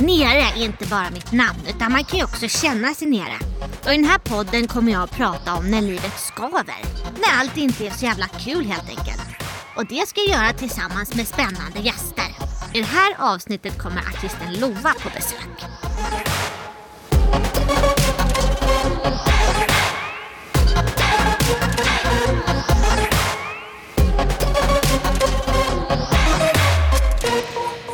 Nere är inte bara mitt namn utan man kan ju också känna sig nere. Och i den här podden kommer jag att prata om när livet skaver. När allt inte är så jävla kul helt enkelt. Och det ska jag göra tillsammans med spännande gäster. I det här avsnittet kommer artisten Lova på besök.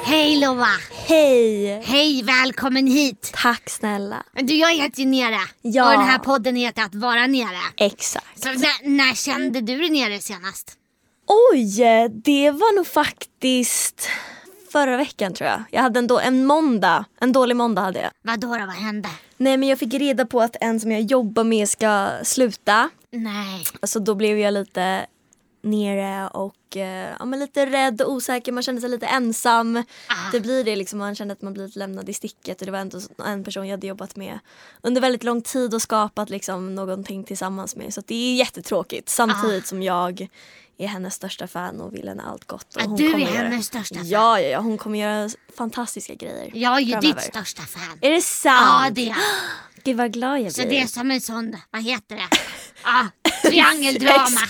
Hej Lova! Hej! Hej, välkommen hit! Tack snälla. Du, jag heter ju Nere Ja. och den här podden heter Att vara nere. Exakt. Så när, när kände du dig nere senast? Oj, det var nog faktiskt förra veckan tror jag. Jag hade en, då, en måndag, en dålig måndag hade jag. Vadå då, vad hände? Nej men jag fick reda på att en som jag jobbar med ska sluta. Nej. Alltså då blev jag lite nere och eh, ja, men lite rädd och osäker. Man kände sig lite ensam. Ah. Det blir det liksom. Man kände att man blivit lämnad i sticket. Och det var ändå en person jag hade jobbat med under väldigt lång tid och skapat liksom någonting tillsammans med. Så det är jättetråkigt. Samtidigt som jag är hennes största fan och vill henne allt gott. Och hon du är göra- hennes största fan? Ja, ja, ja, hon kommer göra fantastiska grejer Jag är ju framöver. ditt största fan. Är det sant? Ja, det är jag. Gud vad glad jag Så blir. det är som en sån, vad heter det? Ja, triangeldrama.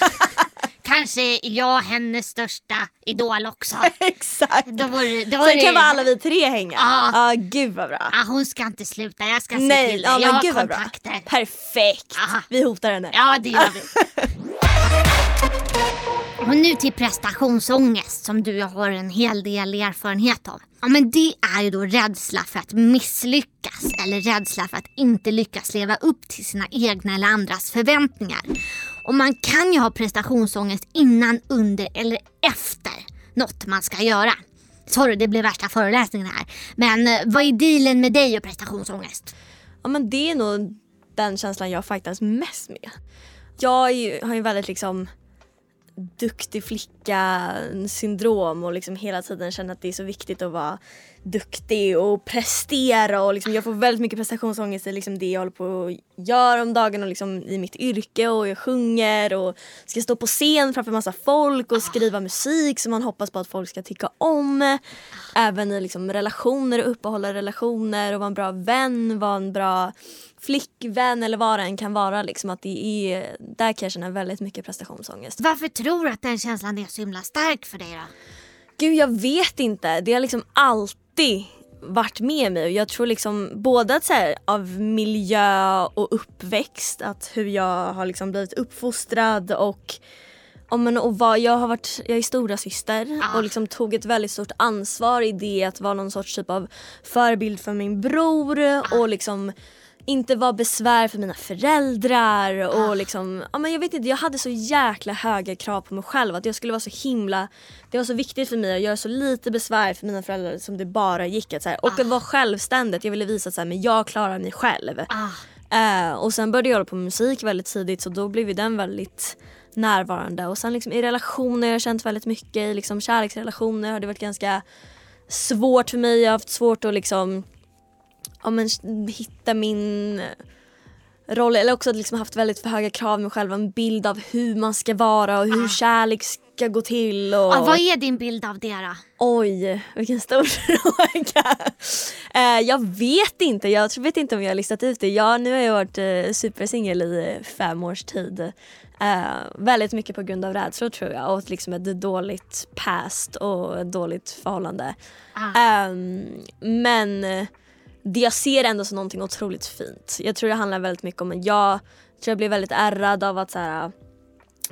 Kanske jag hennes största idol också. Exakt. Då vore, då Sen är kan det- alla vi tre hänga. Ja. Ja, gud vad bra. Ja, hon ska inte sluta, jag ska se Nej, till det. ja, jag har kontakter. Perfekt. Aha. Vi hotar henne. Ja, det gör vi. Och nu till prestationsångest som du har en hel del erfarenhet av. Ja, men det är ju då rädsla för att misslyckas eller rädsla för att inte lyckas leva upp till sina egna eller andras förväntningar. Och man kan ju ha prestationsångest innan, under eller efter något man ska göra. Sorry, det blev värsta föreläsningen här. Men eh, vad är dealen med dig och prestationsångest? Ja, men det är nog den känslan jag fightas mest med. Jag ju, har ju väldigt liksom duktig flicka syndrom och liksom hela tiden känner att det är så viktigt att vara duktig och prestera och liksom jag får väldigt mycket prestationsångest i liksom det jag håller på att göra om dagen och liksom i mitt yrke och jag sjunger och ska stå på scen framför massa folk och skriva musik som man hoppas på att folk ska tycka om. Även i liksom relationer och uppehålla relationer och vara en bra vän, vara en bra flickvän eller vad det än kan vara. Liksom att det är, där kan jag känna väldigt mycket prestationsångest. Varför tror du att den känslan är så himla stark för dig då? Gud jag vet inte. Det har liksom alltid varit med mig jag tror liksom både att så här, av miljö och uppväxt, att hur jag har liksom blivit uppfostrad och Ja, men och vad, jag, har varit, jag är stora syster Ah. och liksom tog ett väldigt stort ansvar i det att vara någon sorts typ av förebild för min bror och liksom inte vara besvär för mina föräldrar och liksom, ja men jag vet inte, jag hade så jäkla höga krav på mig själv att jag skulle vara så himla, det var så viktigt för mig att göra så lite besvär för mina föräldrar som det bara gick att så här, och att vara självständigt, jag ville visa att men jag klarar mig själv. Ah, Eh, och sen började jag hålla på med musik väldigt tidigt så då blev ju den väldigt närvarande. Och sen liksom i relationer har jag känt väldigt mycket, i liksom kärleksrelationer har det varit ganska svårt för mig. Jag har haft svårt att liksom ja, men, hitta min roll eller också liksom haft väldigt för höga krav med själva en bild av hur man ska vara och hur Ah. kärlek ska gå till. Och... ah, vad är din bild av det då? Oj, vilken stor fråga. Eh, jag vet inte, jag vet inte om jag har listat ut det. Jag, nu har jag varit uh, supersingel i fem års tid. Eh, väldigt mycket på grund av rädslor tror jag och liksom ett dåligt past och ett dåligt förhållande. Ah. Ehm, men eh, det jag ser ändå som någonting otroligt fint. Jag tror det handlar väldigt mycket om att jag tror jag blev väldigt ärrad av att så här,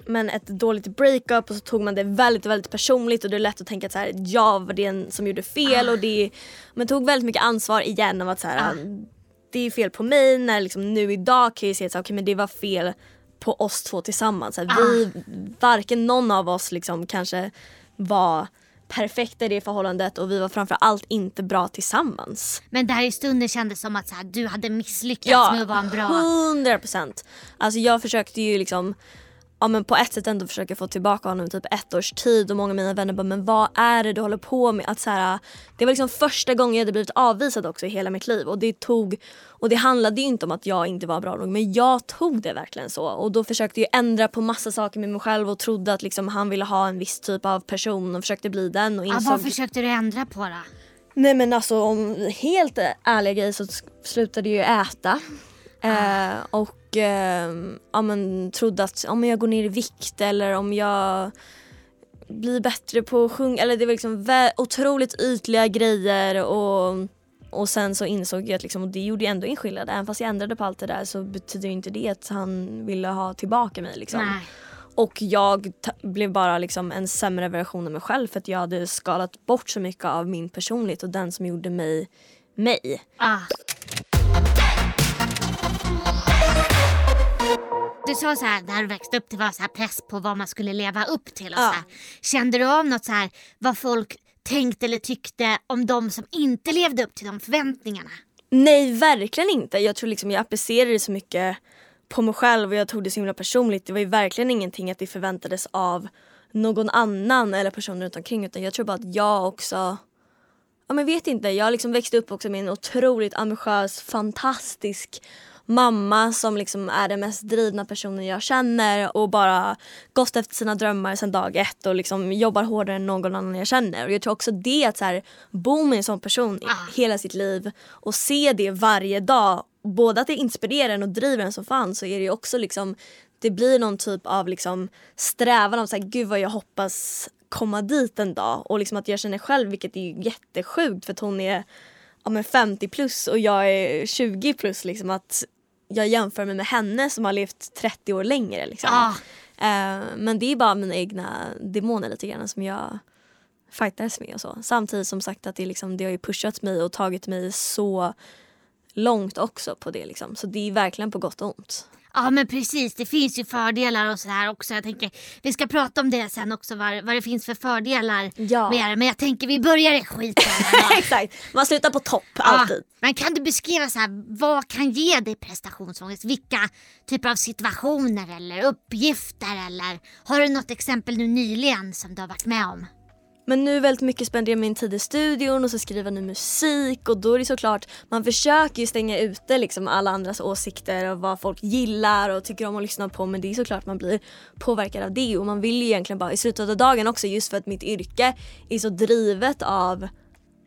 men ett dåligt breakup och så tog man det väldigt väldigt personligt och det är lätt att tänka att så här, jag var den som gjorde fel och det men tog väldigt mycket ansvar igen av att så här, Ah. det är fel på mig när liksom nu idag kan jag se att men det var fel på oss två tillsammans. Så här, vi, varken någon av oss liksom kanske var perfekta i det förhållandet och vi var framförallt inte bra tillsammans. Men där i stunden kändes som att så här, du hade misslyckats med att vara en bra... hundra procent. Alltså jag försökte ju liksom ja, men på ett sätt ändå försöka få tillbaka honom typ ett års tid och många av mina vänner bara men vad är det du håller på med? Att så här, det var liksom första gången jag hade blivit avvisad också i hela mitt liv och det tog och det handlade inte om att jag inte var bra nog men jag tog det verkligen så och då försökte jag ändra på massa saker med mig själv och trodde att liksom han ville ha en viss typ av person och försökte bli den och Ja, insåg vad försökte du ändra på då? Nej men alltså om helt ärliga grejer så slutade jag ju äta. Eh, och eh, ja, men, trodde att om jag går ner i vikt eller om jag blir bättre på att sjunga. Eller det var liksom otroligt ytliga grejer och, och sen så insåg jag att liksom, och det gjorde ju ändå en skillnad. Även fast jag ändrade på allt det där så betyder inte det att han ville ha tillbaka mig. Liksom. Nej. Och jag blev bara liksom en sämre version av mig själv för att jag hade skalat bort så mycket av min personlighet och den som gjorde mig mig. Ah. Du sa så här, när du växte upp, det var så här press på vad man skulle leva upp till. Och Ja. så här. Kände du av något så här, vad folk tänkte eller tyckte om de som inte levde upp till de förväntningarna? Nej, verkligen inte. Jag tror liksom jag applicerade så mycket på mig själv och jag tog det så himla personligt. Det var ju verkligen ingenting att det förväntades av någon annan eller personer runt omkring utan jag tror bara att jag också Ja men vet inte, jag liksom växte upp också med en otroligt ambitiös, fantastisk mamma som liksom är den mest drivna personen jag känner och bara gått efter sina drömmar sedan dag ett och liksom jobbar hårdare än någon annan jag känner. Och jag tror också det att så här, bo med en sån person Ah. hela sitt liv och se det varje dag, både att det inspirerar en och driver en som fan så är det ju också liksom det blir någon typ av liksom strävan av så här, gud vad jag hoppas komma dit en dag och liksom att jag känner själv vilket är ju jättesjukt för att hon är ja, men 50 plus och jag är 20 plus liksom att jag jämför mig med henne som har levt 30 år längre liksom. Ah. Eh, men det är bara mina egna demoner lite grann som jag fightas med och så. Samtidigt som sagt att det, liksom, det har ju pushat mig och tagit mig så långt också på det liksom. Så det är verkligen på gott och ont. Ja men precis, det finns ju fördelar och sådär också. Jag tänker, vi ska prata om det sen också, vad, vad det finns för fördelar Ja. med det. Men jag tänker vi börjar i skiten. Exakt, man slutar på topp alltid. Ja, men kan du beskriva så här, vad kan ge dig prestationsångest? Vilka typer av situationer eller uppgifter? Eller har du något exempel nu nyligen som du har varit med om? Men nu väldigt mycket spenderar jag min tid i studion och så skriver ny musik och då är det såklart, man försöker ju stänga ute liksom alla andras åsikter och vad folk gillar och tycker om att lyssna på men det är såklart man blir påverkad av det och man vill ju egentligen bara i slutet av dagen också just för att mitt yrke är så drivet av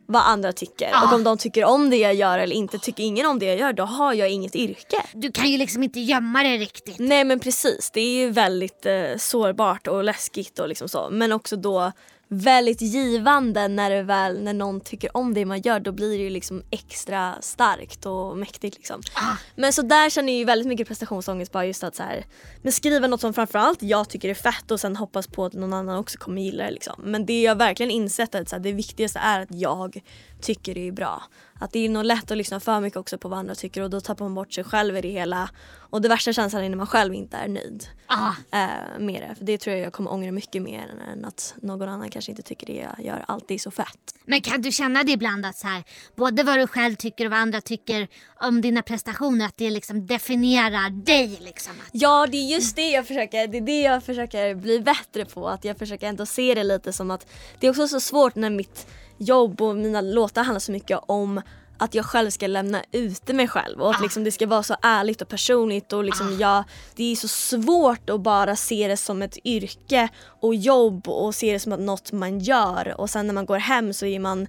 vad andra tycker Ah. och om de tycker om det jag gör eller inte tycker ingen om det jag gör då har jag inget yrke. Du kan ju liksom inte gömma det riktigt. Nej men precis, det är ju väldigt eh, sårbart och läskigt och liksom så. Men också då väldigt givande när, det väl, när någon tycker om det man gör. Då blir det ju liksom extra starkt och mäktigt liksom. Ah. Men så där känner jag ju väldigt mycket prestationsångest bara just att så här, men skriva något som framförallt jag tycker är fett och sen hoppas på att någon annan också kommer gilla det liksom. Men det jag verkligen insett är att så här, det viktigaste är att jag tycker det är bra. Att det är nog lätt att lyssna för mycket också på vad andra tycker och då tappar man bort sig själv i det hela. Och det värsta känslan är när man själv inte är nöjd Ah. eh, med det. För det tror jag jag kommer ångra mycket mer än att någon annan kanske inte tycker det jag gör alltid är så fett. Men kan du känna det ibland att så här, både vad du själv tycker och vad andra tycker om dina prestationer, att det liksom definierar dig liksom? Ja det är just det jag försöker, det är det jag försöker bli bättre på. Att jag försöker ändå se det lite som att det är också så svårt när mitt jobb och mina låtar handlar så mycket om att jag själv ska lämna ute mig själv och att Ah. liksom det ska vara så ärligt och personligt och liksom jag, det är så svårt att bara se det som ett yrke och jobb och se det som något man gör och sen när man går hem så är man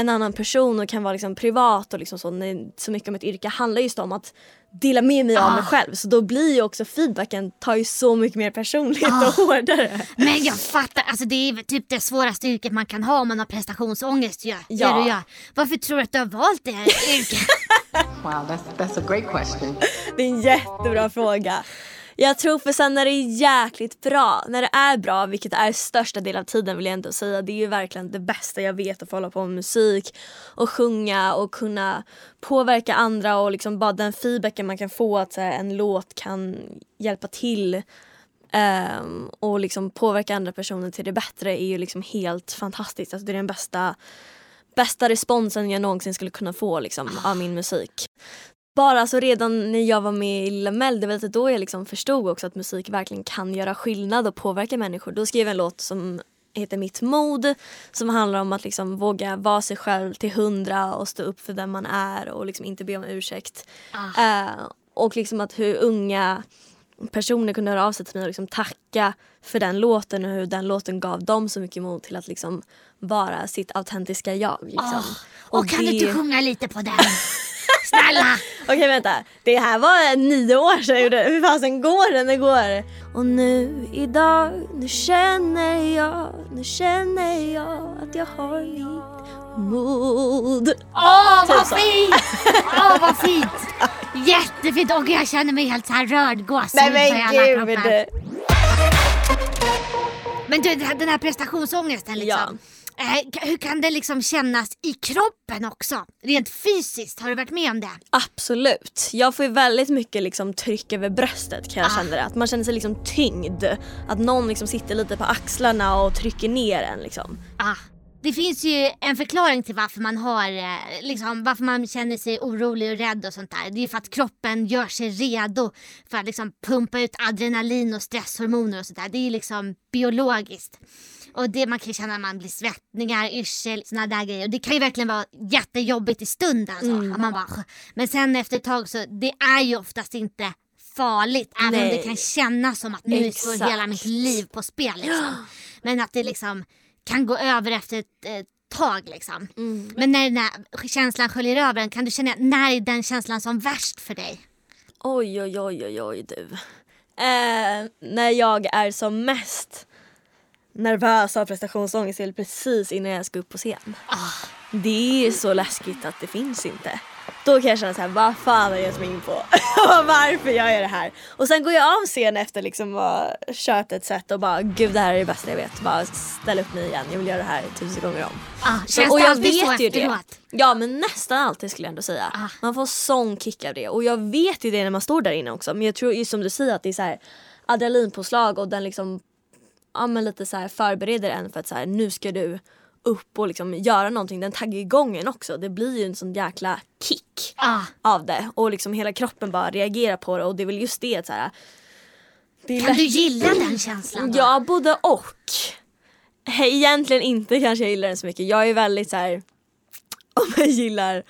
en annan person och kan vara liksom privat och liksom så. När så mycket om ett yrke handlar just om att dela med mig av mig Ah. själv. Så då blir ju också feedbacken tar ju så mycket mer personlighet Ah. och hårdare. Men jag fattar, alltså det är typ det svåraste yrket man kan ha om man har prestationsångest. Ja. Ja. Det du gör. Varför tror du att du har valt det här yrket? Wow, that's that's a great question. Det är en jättebra fråga. Jag tror för sen när det är jäkligt bra, när det är bra, vilket är största delen av tiden vill jag ändå säga, det är ju verkligen det bästa jag vet att få hålla på med musik och sjunga och kunna påverka andra och liksom bara den feedbacken man kan få att så här, en låt kan hjälpa till um, och liksom påverka andra personer till det bättre är ju liksom helt fantastiskt. Alltså det är den bästa, bästa responsen jag någonsin skulle kunna få liksom, av min musik bara alltså redan när jag var med i Lilla Mell, det var lite då jag liksom förstod också att musik verkligen kan göra skillnad och påverka människor. Då skrev jag en låt som heter Mitt mod som handlar om att liksom våga vara sig själv till hundra och stå upp för den man är och liksom inte be om ursäkt. Ah. Eh, och liksom att hur unga personer kunde höra av sig till mig och liksom tacka för den låten och hur den låten gav dem så mycket mod till att liksom vara sitt autentiska jag. Liksom. Åh, och kan du inte sjunga lite på den? Snälla! Okej vänta, det här var nio år sedan jag gjorde. Hur fasen går den? Det går. Och nu idag, nu känner jag, nu känner jag att jag har mitt mod. Åh vad Typ så. fint! Åh vad fint! Jättefint och jag känner mig helt så här rörd gåshud Nej men gud. Men du den här- prestationsångesten liksom. Eh, hur kan det liksom kännas i kroppen också? Rent fysiskt, har du varit med om det? Absolut. Jag får ju väldigt mycket liksom tryck över bröstet kan jag Ah. känna det. Att man känner sig liksom tyngd. Att någon liksom sitter lite på axlarna och trycker ner en liksom. Ah. Det finns ju en förklaring till varför man har eh, liksom, varför man känner sig orolig och rädd och sånt där. Det är för att kroppen gör sig redo för att liksom pumpa ut adrenalin och stresshormoner och sånt där. Det är liksom biologiskt. Och det man kan känna när man blir svettningar, yrsel, såna där grejer. Och det kan ju verkligen vara jättejobbigt i stunden. Så. Att man bara, men sen efter ett tag så, det är ju oftast inte farligt. Även om Nej. det kan kännas som att nu står hela mitt liv på spel. Liksom. Men att det liksom kan gå över efter ett eh, tag. Liksom. Mm. Men när den här känslan sköljer över en, kan du känna när är den känslan som värst för dig? Oj oj oj oj oj du. Eh, när jag är som mest nervös av prestationsångest precis innan jag ska upp på scen. Det är så läskigt att det finns inte. Då kan jag känna så här, vad fan har jag gett mig in på? Varför gör jag det här? Och sen går jag av scen efter liksom ha kört ett set och bara gud det här är det bästa jag vet. Bara ställ upp mig igen, jag vill göra det här tusen gånger om. Ah, Så- känns och det jag alltid så vet ju det. efteråt? Ja men nästan alltid skulle jag ändå säga. Ah. Man får sån kick av det och jag vet ju det när man står där inne också men jag tror just som du säger att det är så här adrenalinpåslag och den liksom ja men lite så här förbereder en för att så här nu ska du upp och liksom göra någonting. Den taggar igång en också. Det blir ju en sån jäkla kick Ah. av det och liksom hela kroppen bara reagerar på det och det är väl just det så här, det Kan du gilla den känslan då? Ja, både och. Egentligen inte kanske jag gillar den så mycket. Jag är väldigt så här om jag gillar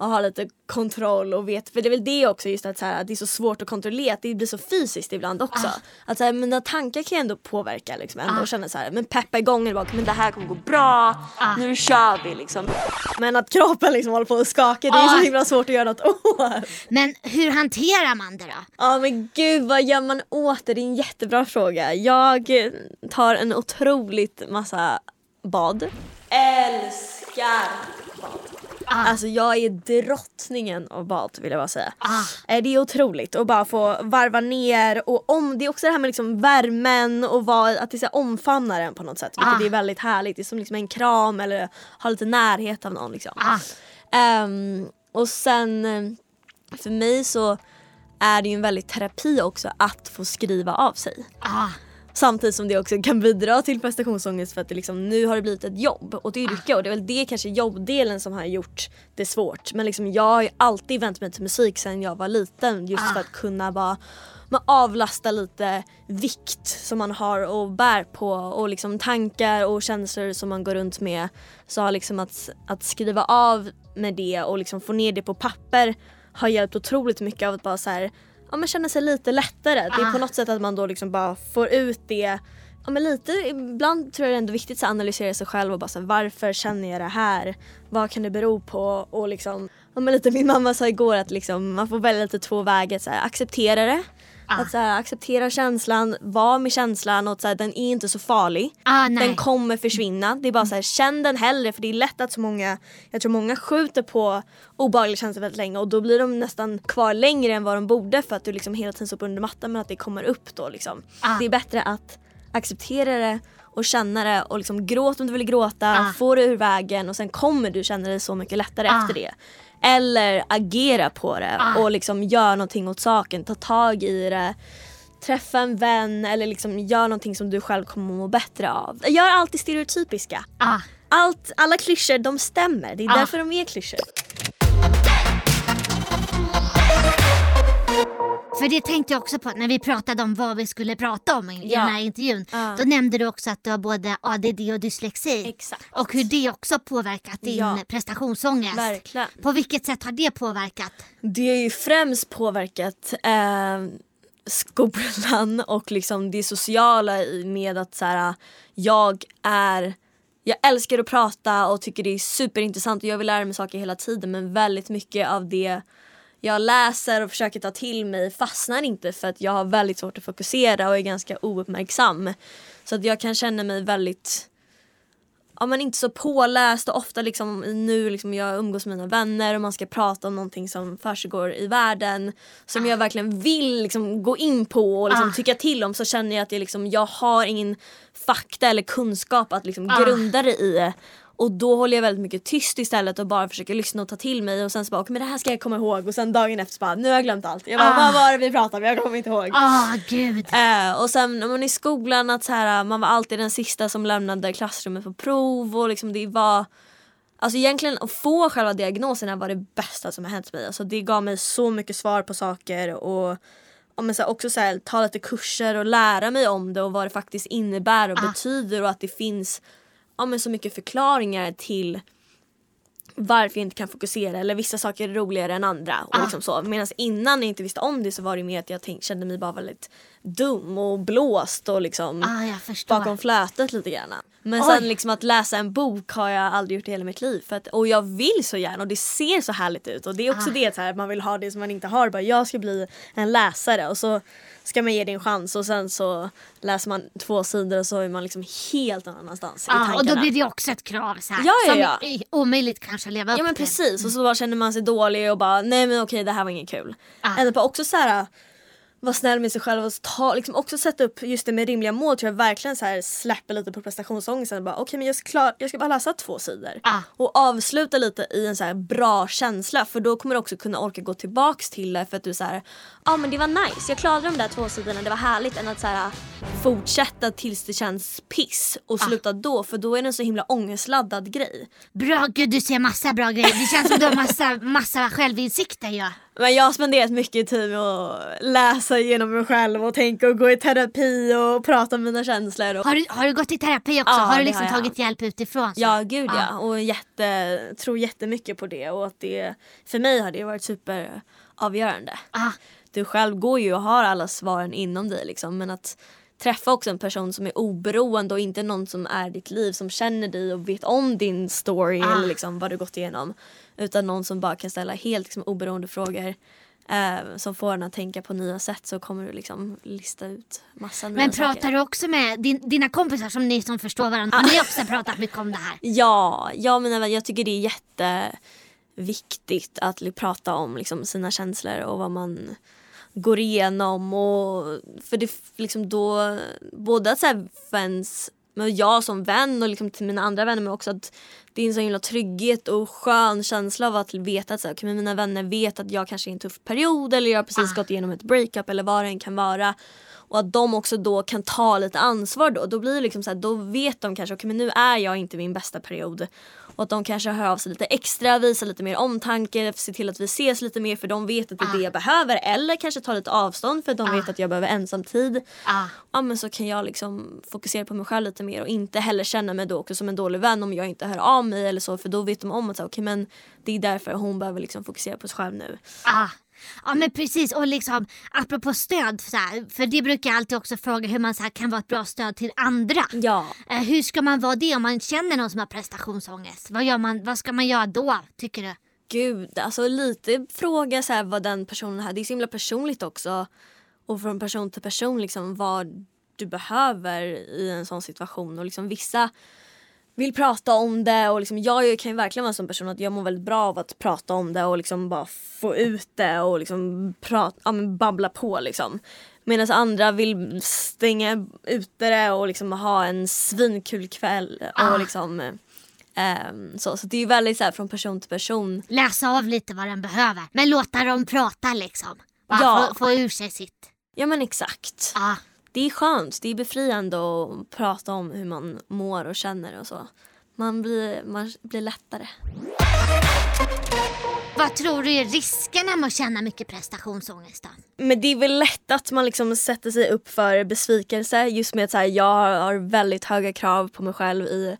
att ha lite kontroll och vet, för det är väl det också just att, så här, att det är så svårt att kontrollera, att det blir så fysiskt ibland också. Ah. Att så här, mina tankar kan jag ändå påverka liksom ändå och känna så här, men peppa igång det bak, men det här kommer gå bra, Ah. nu kör vi liksom. Men att kroppen liksom håller på att skaka, det är Ah. så himla svårt att göra något åt. Men hur hanterar man det då? Ja men gud vad gör man åt det? Det är en jättebra fråga. Jag eh, tar en otroligt massa bad. Älskar. Ah. Alltså jag är drottningen av bad vill jag bara säga. Ah. Eh, Det är otroligt att bara få varva ner och om, det är också det här med liksom värmen och vad, att det så omfamnar en på något sätt. Vilket Ah. är väldigt härligt. Det är som liksom en kram eller ha lite närhet av någon liksom. Ah. Ehm, och sen eh, för mig så är det ju en väldigt terapi också att få skriva av sig. Ah. Samtidigt som det också kan bidra till prestationsångest för att det liksom, nu har det blivit ett jobb och det är yrke och det är väl det kanske jobbdelen som har gjort det svårt. Men liksom jag har ju alltid vänt mig till musik sedan jag var liten just Ah. för att kunna bara men avlasta lite vikt som man har och bär på och liksom tankar och känslor som man går runt med. Så liksom att, att skriva av med det och liksom få ner det på papper har hjälpt otroligt mycket av att bara så här, ja, men känna sig lite lättare. Det är Ah. på något sätt att man då liksom bara får ut det Ja, men lite, ibland tror jag det är ändå viktigt att analysera sig själv och bara så här, varför känner jag det här? Vad kan det bero på? Och liksom, ja, men lite, min mamma sa igår att liksom, man får välja lite två vägar. Så här, acceptera det. Ah. Att så här, acceptera känslan, vara med känslan och att så här, den är inte så farlig. Ah. Den kommer försvinna. Det är bara så här, känn den hellre för det är lätt att så många, jag tror många skjuter på obehagliga känslor väldigt länge och då blir de nästan kvar längre än vad de borde för att du liksom hela tiden sopar under mattan men att det kommer upp då liksom. Ah. Det är bättre att acceptera det och känna det och liksom gråt om du vill gråta, Ah. få det ur vägen och sen kommer du känna dig så mycket lättare Ah. efter det. Eller agera på det Ah. och liksom gör någonting åt saken, ta tag i det träffa en vän eller liksom gör någonting som du själv kommer må bättre av. Gör alltid stereotypiska. Ah. Allt, alla klyschor de stämmer, det är Ah. därför de är klyschor. För det tänkte jag också på när vi pratade om vad vi skulle prata om i Ja. den här intervjun. Ja. Då nämnde du också att du har både ADD och dyslexi. Exakt. Och hur det också påverkat din Ja. prestationsångest. Verkligen. På vilket sätt har det påverkat? Det har ju främst påverkat eh, skolan och liksom det sociala i- med att så här, jag är jag älskar att prata och tycker det är superintressant och jag vill lära mig saker hela tiden men väldigt mycket av det jag läser och försöker ta till mig fastnar inte för att jag har väldigt svårt att fokusera och är ganska ouppmärksam. Så att jag kan känna mig väldigt ja, men inte så påläst och ofta liksom nu liksom jag umgås med mina vänner och man ska prata om någonting som försiggår i världen som jag verkligen vill liksom gå in på och liksom Ah. tycka till om så känner jag att jag, liksom, jag har ingen fakta eller kunskap att liksom Ah. grunda det i. Och då håller jag väldigt mycket tyst istället och bara försöker lyssna och ta till mig och sen så bara okej men det här ska jag komma ihåg och sen dagen efter så bara nu har jag glömt allt. Jag bara Ah. vad var det vi pratade om? Jag kommer inte ihåg. Åh gud. Eh, och sen när man i skolan att så här, man var alltid den sista som lämnade klassrummet på prov och liksom det var Alltså egentligen att få själva diagnoserna var det bästa som har hänt mig. Alltså det gav mig så mycket svar på saker och men så också så här, ta lite kurser och lära mig om det och vad det faktiskt innebär och Ah. betyder och att det finns ja, men så mycket förklaringar till varför jag inte kan fokusera eller vissa saker är roligare än andra. Och Ah. liksom så. Medan innan jag inte visste om det så var det mer att jag tänk, kände mig bara väldigt dum och blåst och liksom Ah, bakom flötet lite grann. Men Oj. sen liksom att läsa en bok har jag aldrig gjort i hela mitt liv. För att, och jag vill så gärna och det ser så härligt ut. Och det är också Ah. det här, man vill ha det som man inte har. Bara, jag ska bli en läsare och så ska man ge det en chans och sen så läser man två sidor och så är man liksom helt någon annanstans i Ja, tankarna. och då blir det också ett krav så här, Ja, ja, som ja. är omöjligt kanske att leva upp Ja men till. precis och så bara känner man sig dålig och bara nej men okej det här var inget kul. Ah. Eller bara också så här vara snäll med sig själv och ta, liksom också sätta upp just det med rimliga mål tror jag verkligen så här släpper lite på prestationsångesten. Okej men jag ska, klar, jag ska bara läsa två sidor. Ah. Och avsluta lite i en så här bra känsla för då kommer du också kunna orka gå tillbaks till det för att du så här ja ah, men det var nice, jag klarade de där två sidorna, det var härligt än att så här fortsätta tills det känns piss och sluta då för då är det en så himla ångestladdad grej. Bra, gud du ser massa bra grejer. Det känns som du har massa, massa självinsikter ju. Men jag har spenderat mycket tid med att läsa igenom mig själv och tänka och gå i terapi och prata om mina känslor. Och... Har du, har du gått i terapi också? Ja, har du liksom har tagit hjälp utifrån? så? Ja gud ja, Ja. och jätte, tror jättemycket på det och att det för mig har det varit superavgörande. Ah, Du själv går ju och har alla svaren inom dig liksom men att träffa också en person som är oberoende och inte någon som är ditt liv som känner dig och vet om din story Ah. eller liksom vad du gått igenom. Utan någon som bara kan ställa helt liksom, oberoende frågor eh, som får en att tänka på nya sätt så kommer du liksom lista ut massa nya men saker. pratar du också med din, dina kompisar som ni som förstår varandra? Har ni också pratat mycket om det här? Ja, jag menar jag tycker det är jätteviktigt att prata om liksom, sina känslor och vad man går igenom och för det liksom då både att så här, fans men jag som vän och liksom till mina andra vänner men också att det är en sån himla trygghet och skön känsla av att veta att så här, okay, mina vänner vet att jag kanske är i en tuff period eller jag har precis Ah. gått igenom ett breakup eller vad det än kan vara. Och att de också då kan ta lite ansvar då. Då blir det liksom så här, då vet de kanske, okej men nu är jag inte i min bästa period. Och att de kanske hör av sig lite extra, visar lite mer omtanke, ser till att vi ses lite mer för de vet att det är det jag behöver. Eller kanske tar lite avstånd för att de Ah. vet att jag behöver ensamtid. Ah. Ja men så kan jag liksom fokusera på mig själv lite mer och inte heller känna mig då också som en dålig vän om jag inte hör av mig eller så för då vet de om att okej men det är därför hon behöver liksom fokusera på sig själv nu. Ja men precis och liksom apropå stöd så här, för det brukar jag alltid också fråga hur man så här, kan vara ett bra stöd till andra. Ja. Eh, hur ska man vara det om man känner någon som har prestationsångest? Vad, gör man, vad ska man göra då tycker du? Gud, alltså lite fråga så här vad den personen har. Det är så himla personligt också. Och från person till person liksom vad du behöver i en sån situation. Och liksom vissa vill prata om det och liksom jag kan ju verkligen vara en sån person att jag mår väldigt bra av att prata om det och liksom bara få ut det och liksom prata, ja, men babbla på liksom. Medan andra vill stänga ute det och liksom ha en svinkul kväll Ah. och liksom ehm, så, så det är väldigt så här från person till person. Läsa av lite vad den behöver. Men låta dem prata liksom. Bara Ja. få, få ur sig sitt. Ja men exakt. Ah. Det är skönt, det är befriande att prata om hur man mår och känner och så. Man blir, man blir lättare. Vad tror du är riskerna med att känna mycket prestationsångest då? Men det är väl lätt att man liksom sätter sig upp för besvikelse just med att så här, jag har väldigt höga krav på mig själv i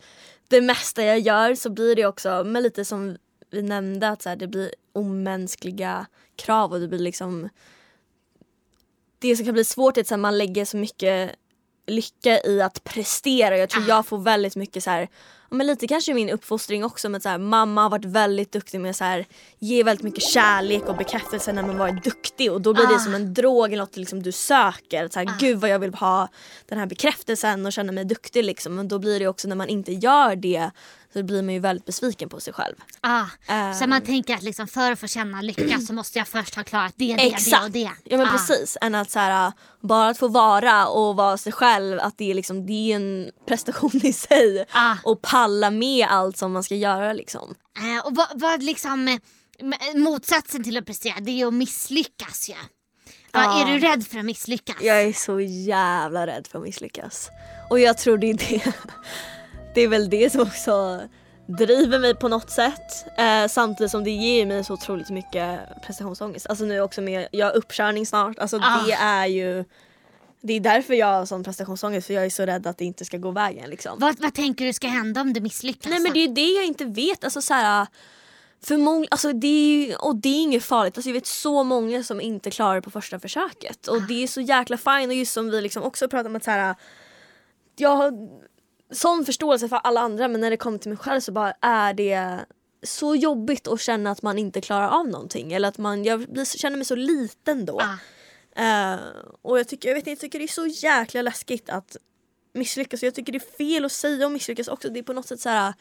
det mesta jag gör så blir det också, men lite som vi nämnde att så här, det blir omänskliga krav och det blir liksom det som kan bli svårt är att man lägger så mycket lycka i att prestera. Jag tror Ah. jag får väldigt mycket så här, men lite kanske min uppfostring också men så här, mamma har varit väldigt duktig med att ge väldigt mycket kärlek och bekräftelse när man varit duktig och då blir Ah. det som en drog eller något liksom du söker. Så här, Gud vad jag vill ha den här bekräftelsen och känna mig duktig liksom. Men då blir det också när man inte gör det så blir man ju väldigt besviken på sig själv. Ah, Eh. Så man tänker att liksom för att få känna lycka så måste jag först ha klarat det, det, det och det. Ja men Ah. precis. Än att så här, bara att få vara och vara sig själv, att det är, liksom, det är en prestation i sig. Ah. Och palla med allt som man ska göra liksom. Eh, och vad, vad liksom motsatsen till att prestera det är att misslyckas ju. Ja, Ja. Är du rädd för att misslyckas? Jag är så jävla rädd för att misslyckas. Och jag tror det är det. Det är väl det som också driver mig på något sätt. Eh, samtidigt som det ger mig så otroligt mycket prestationsångest. Alltså nu också med, jag har uppkörning snart. Alltså Ah. det är ju det är därför jag har sån prestationsångest för jag är så rädd att det inte ska gå vägen liksom. Vad, vad tänker du ska hända om du misslyckas? Nej men det är ju det jag inte vet. Alltså så här, förmodligen, alltså det är ju, och det är inget farligt. Alltså jag vet så många som inte klarar det på första försöket. Och det är så jäkla fine och just som vi liksom också pratar om att så här, jag har sån förståelse för alla andra men när det kommer till mig själv så bara är det så jobbigt att känna att man inte klarar av någonting. Eller att man, jag blir, känner mig så liten då. Ah. Eh, och jag tycker, jag, vet inte, jag tycker det är så jäkla läskigt att misslyckas. Jag tycker det är fel att säga om misslyckas också. Det är på något sätt så här,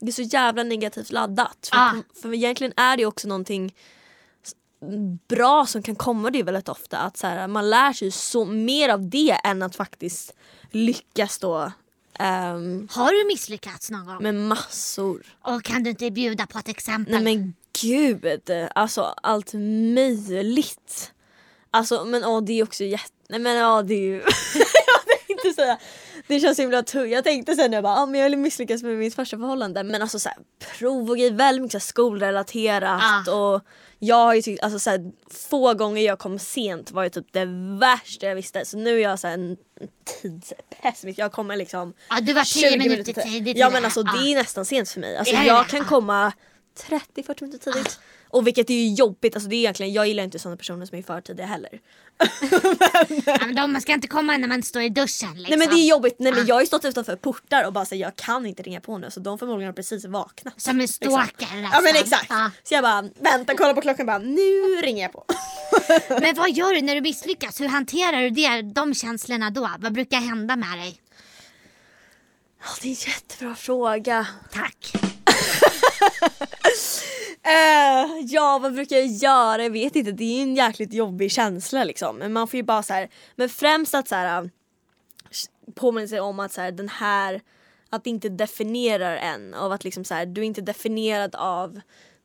det är så jävla negativt laddat. För, Ah. för egentligen är det också någonting bra som kan komma det väldigt ofta. Att så här, man lär sig så mer av det än att faktiskt lyckas då ehm, Har du misslyckats någon gång? med massor. Och kan du inte bjuda på ett exempel? Nej men gud, alltså allt möjligt. Alltså men åh det är också jätte... Nej men ja det är ju... jag tänkte säga... Det känns himla tungt. Jag tänkte sen jag bara, ah, men jag vill misslyckas med mitt första förhållande. Men alltså så här, prov och grejer, väldigt mycket skolrelaterat Ah. och jag har ju tyckt, alltså så här, få gånger jag kom sent var ju typ det värsta jag visste. Så nu är jag så här, en tidspessimist. Jag kommer liksom Ja, du var 10 minuter tidigt Ja men alltså det är nästan sent för mig. Alltså jag kan komma 30-40 minuter tidigt. Och vilket är ju jobbigt, alltså det är egentligen, jag gillar inte sådana personer som är för tidiga heller. Ja, men de, man ska inte komma när man står i duschen liksom. Nej men det är jobbigt, nej men Ah. jag har ju stått utanför portar och bara sagt jag kan inte ringa på nu så de förmodligen har precis vaknat. Som en stalker Ja men exakt. Ja. Så jag bara vänta, kolla på klockan bara nu ringer jag på. Men vad gör du när du misslyckas? Hur hanterar du det, de känslorna då? Vad brukar hända med dig? Ja, det är en jättebra fråga. Tack uh, ja vad brukar jag göra? Jag vet inte, det är ju en jäkligt jobbig känsla liksom. Men man får ju bara så här, men främst att så här eh, påminna sig om att så här, den här, att det inte definierar en. Av att liksom så här, du är inte definierad av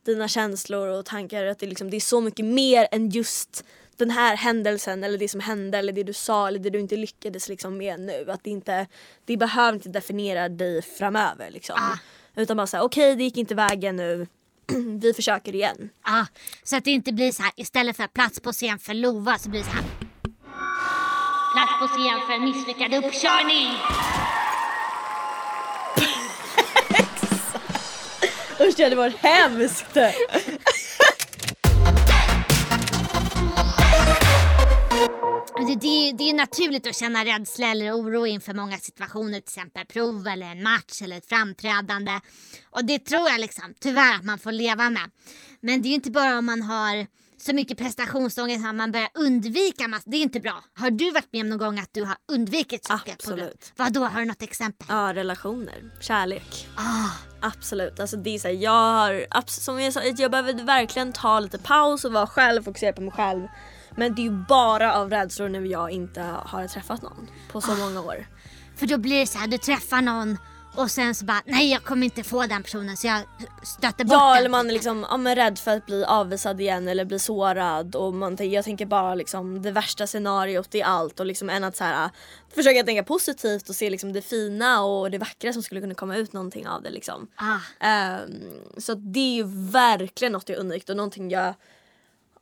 dina känslor och tankar. Att det, liksom, det är så mycket mer än just den här händelsen eller det som hände eller det du sa eller det du inte lyckades liksom med nu. Att det inte, det behöver inte definiera dig framöver liksom. Ah. Utan bara säga okej det gick inte vägen nu. Vi försöker igen. Ja, så att det inte blir så här istället för plats på scen för Lova så blir det så här. Plats på scen för misslyckad uppkörning. Usch det hade varit hemskt! Det, det, det är naturligt att känna rädsla eller oro inför många situationer, till exempel prov eller en match eller ett framträdande. Och det tror jag liksom, tyvärr att man får leva med. Men det är ju inte bara om man har så mycket prestationsångest att man börjar undvika massor. Det är inte bra. Har du varit med om någon gång att du har undvikit saker? Absolut. Vad då? Har du något exempel? Ja, relationer. Kärlek. Ah, Absolut. Alltså det är så här, jag har, som jag sa, jag behöver verkligen ta lite paus och vara själv, fokusera på mig själv. Men det är ju bara av rädslor när jag inte har träffat någon på så många år. för då blir det så här, du träffar någon och sen så bara, nej jag kommer inte få den personen så jag stöter bort Ja den. eller man är liksom, ja, men rädd för att bli avvisad igen eller bli sårad och man, jag tänker bara liksom det värsta scenariot i allt och liksom än att så här, försöka tänka positivt och se liksom det fina och det vackra som skulle kunna komma ut någonting av det liksom. Ah. Ehm, så det är ju verkligen något jag undvikit och någonting jag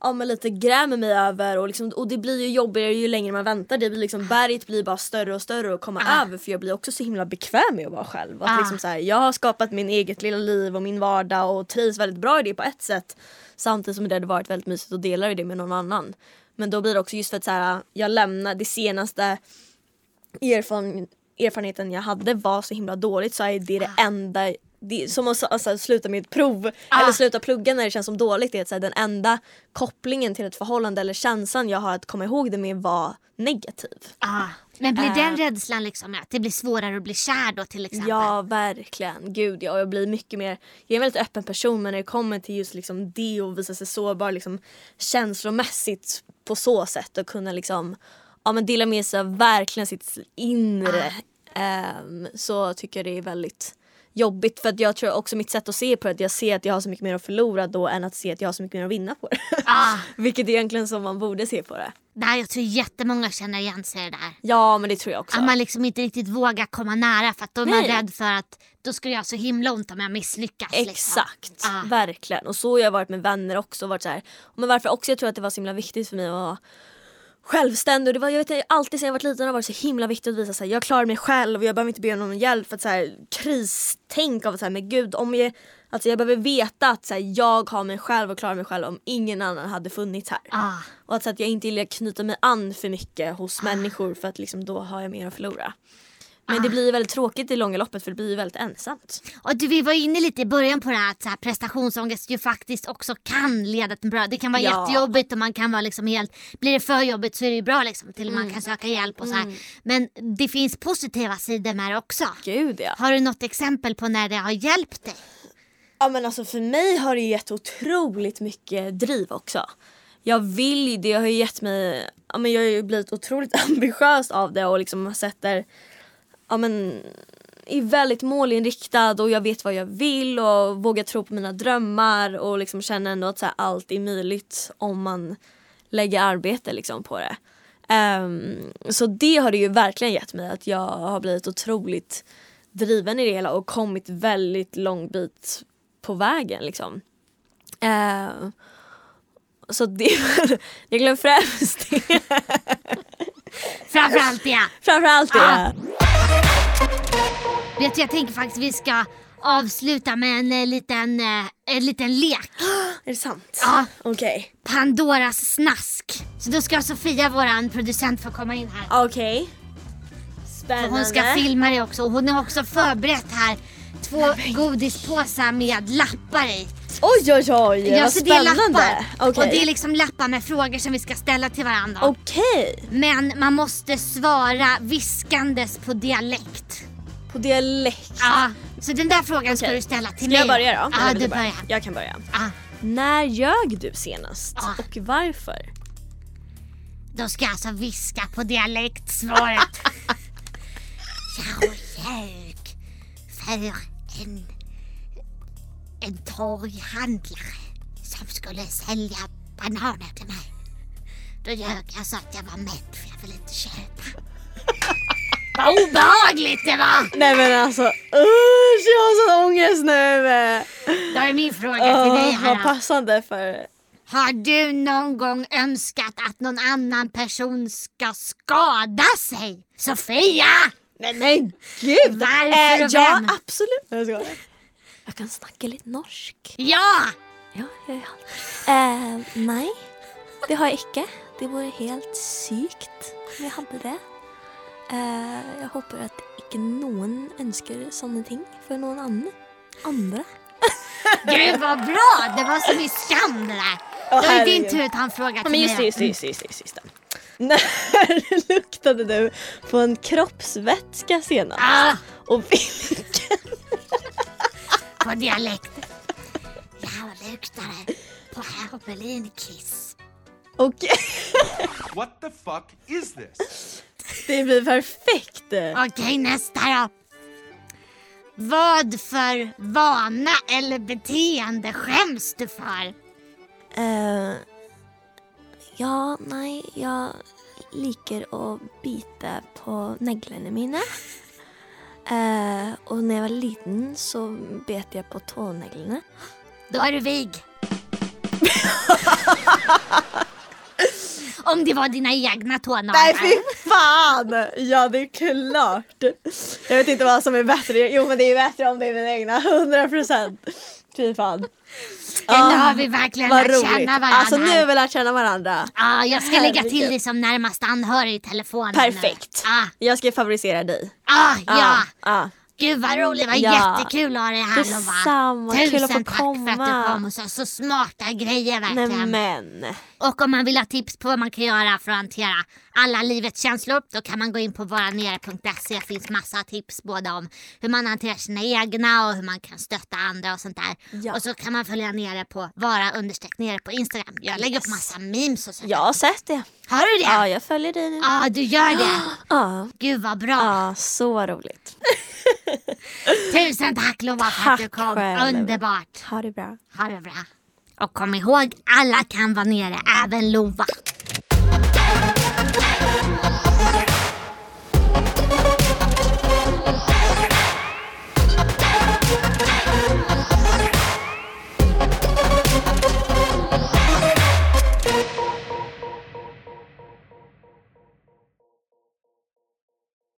ja, men lite grämer mig över och, liksom, och det blir ju jobbigare ju längre man väntar. Det blir liksom, berget blir bara större och större att komma Ah. över för jag blir också så himla bekväm med att vara själv. Att Ah. liksom, så här, jag har skapat min eget lilla liv och min vardag och trivs väldigt bra i det på ett sätt. Samtidigt som det hade varit väldigt mysigt att dela det med någon annan. Men då blir det också just för att så här, jag lämnar det senaste erfaren, erfarenheten jag hade var så himla dåligt så är det det enda det är som att alltså, sluta med ett prov Ah. eller sluta plugga när det känns som dåligt. Det är att, så här, den enda kopplingen till ett förhållande eller känslan jag har att komma ihåg det med var negativ. Ah. Men blir den rädslan liksom att det blir svårare att bli kär då till exempel? Ja verkligen, gud ja. Jag blir mycket mer, jag är en väldigt öppen person men när det kommer till just liksom det och visa sig sårbar liksom, känslomässigt på så sätt och kunna liksom ja, men dela med sig av verkligen sitt inre ehm, så tycker jag det är väldigt jobbigt för att jag tror också mitt sätt att se på det att jag ser att jag har så mycket mer att förlora då än att se att jag har så mycket mer att vinna på det. Ah. Vilket är egentligen som man borde se på det. Nej, jag tror jättemånga känner igen sig i det där. Ja men det tror jag också. Att man liksom inte riktigt vågar komma nära för att då är man rädd för att då skulle jag ha så himla ont om jag misslyckas. Liksom. Exakt, Ah. verkligen. Och så har jag varit med vänner också. Varit så här. Men varför också jag tror att det var så himla viktigt för mig att självständig. Och det var, jag vet, alltid sedan jag varit liten har det varit så himla viktigt att visa att jag klarar mig själv och jag behöver inte be om någon hjälp. För att så här, kristänk av att så här, men gud, om jag, alltså jag behöver veta att så här, jag har mig själv och klarar mig själv om ingen annan hade funnits här. Ah. Och att, så att jag inte vill knyta mig an för mycket hos människor för att liksom, då har jag mer att förlora. Men det blir väldigt tråkigt i långa loppet för det blir väldigt ensamt. Och du, vi var inne lite i början på det här att så här, prestationsångest ju faktiskt också kan leda till bra. Det kan vara Ja. jättejobbigt och man kan vara liksom helt, blir det för jobbigt så är det ju bra liksom till Mm. man kan söka hjälp och så här. Men det finns positiva sidor med det också. Gud ja. Har du något exempel på när det har hjälpt dig? Ja men alltså för mig har det gett otroligt mycket driv också. Jag vill ju, det har ju gett mig, ja men jag har ju blivit otroligt ambitiös av det och liksom sätter, ja men är väldigt målinriktad och jag vet vad jag vill och vågar tro på mina drömmar och liksom känner ändå att här, allt är möjligt om man lägger arbete liksom på det. Ehm, så det har det ju verkligen gett mig att jag har blivit otroligt driven i det hela och kommit väldigt lång bit på vägen liksom. Ehm, så det är väl främst det. Framförallt det. Framförallt det. Ah. Vet du, jag tänker faktiskt vi ska avsluta med en eh, liten, eh, en liten lek. Är det sant? Ja. Okej. Pandoras snask. Så då ska Sofia, våran producent, få komma in här. Okej. Spännande. hon ska filma det också. Och hon har också förberett här två godispåsar med lappar i. Oj oj oj, Ja, vad så det är spännande. lappar. Okej. Och det är liksom lappar med frågor som vi ska ställa till varandra. Okej. Men man måste svara viskandes på dialekt. På dialekt. Ja, så den där frågan ska Okej. du ställa till Ska mig. jag börja då? Ja, du börja? börjar. Jag kan börja. Ja, När ljög du senast? Ah. Och varför? då ska jag alltså viska på dialektsvaret. jag ljög för en, en torghandlare som skulle sälja bananer till mig. Då ljög jag så att jag var mätt för jag ville inte köpa. Vad obehagligt det var! Nej men alltså usch jag har sån ångest nu. Då är min fråga till dig här. vad passande för... Har du någon gång önskat att någon annan person ska skada sig? Sofia! Nej men gud! Varför och ja vem? absolut. Jag skojar. Jag kan snacka lite norsk. Ja! Ja, ja, ja. Eh, nej, det har jag ikke. Det vore helt sykt om jeg hadde det. Eh, jeg håper at ikke noen ønsker sånne ting for noen andre. andre. Gud vad bra! Det var som i Skam det där. Då är det din herregud. tur att ha en fråga Ja, till men just det, mig. just det, just det, just det, just det. När luktade du på en kroppsvätska senast? Ah, Och vilken? på dialekt. Jag luktade på Hermelin-kiss. Okej, What the fuck is this? det blir perfekt. Okej, nästa då. Vad för vana eller beteende skäms du för? Eh, ja, nei, jeg liker å bite på neglene mine. Eh, og når jeg var liten, så bet jeg på tåneglene. Då är du vig. Om det var dina egna tånaglar. Nej fy fan! Ja det är klart. Jag vet inte vad som är bättre. Jo men det är bättre om det är mina egna, 100%. Fy fan. Eller har vi verkligen Vad lärt roligt. känna varandra? Alltså nu har vi lärt känna varandra. Ja, jag ska lägga till Herregud. dig som närmast anhörig i telefonen. nu. Perfekt. Ja, Jag ska favorisera dig. ah, ja. ja. Gud vad roligt, var Ja. jättekul att ha dig här Lova. Detsamma, kul Tusen att få tack för att komma. du kom och sa så smarta grejer verkligen. Nej men. Och om man vill ha tips på vad man kan göra för att hantera alla livets känslor då kan man gå in på varanere.se. Det finns massa tips både om hur man hanterar sina egna och hur man kan stötta andra och sånt där. Ja. Och så kan man följa nere på vara understreck nere på Instagram. Jag lägger upp massa memes och sånt. Jag har sett det. Har du det? Ja, jag följer dig nu. Ja, du gör det. Ja, Gud vad bra. ja så roligt. Tusen tack Lova för att du kom. själv. Underbart. Ha det bra. Ha det bra. Och kom ihåg, alla kan vara nere, även Lova.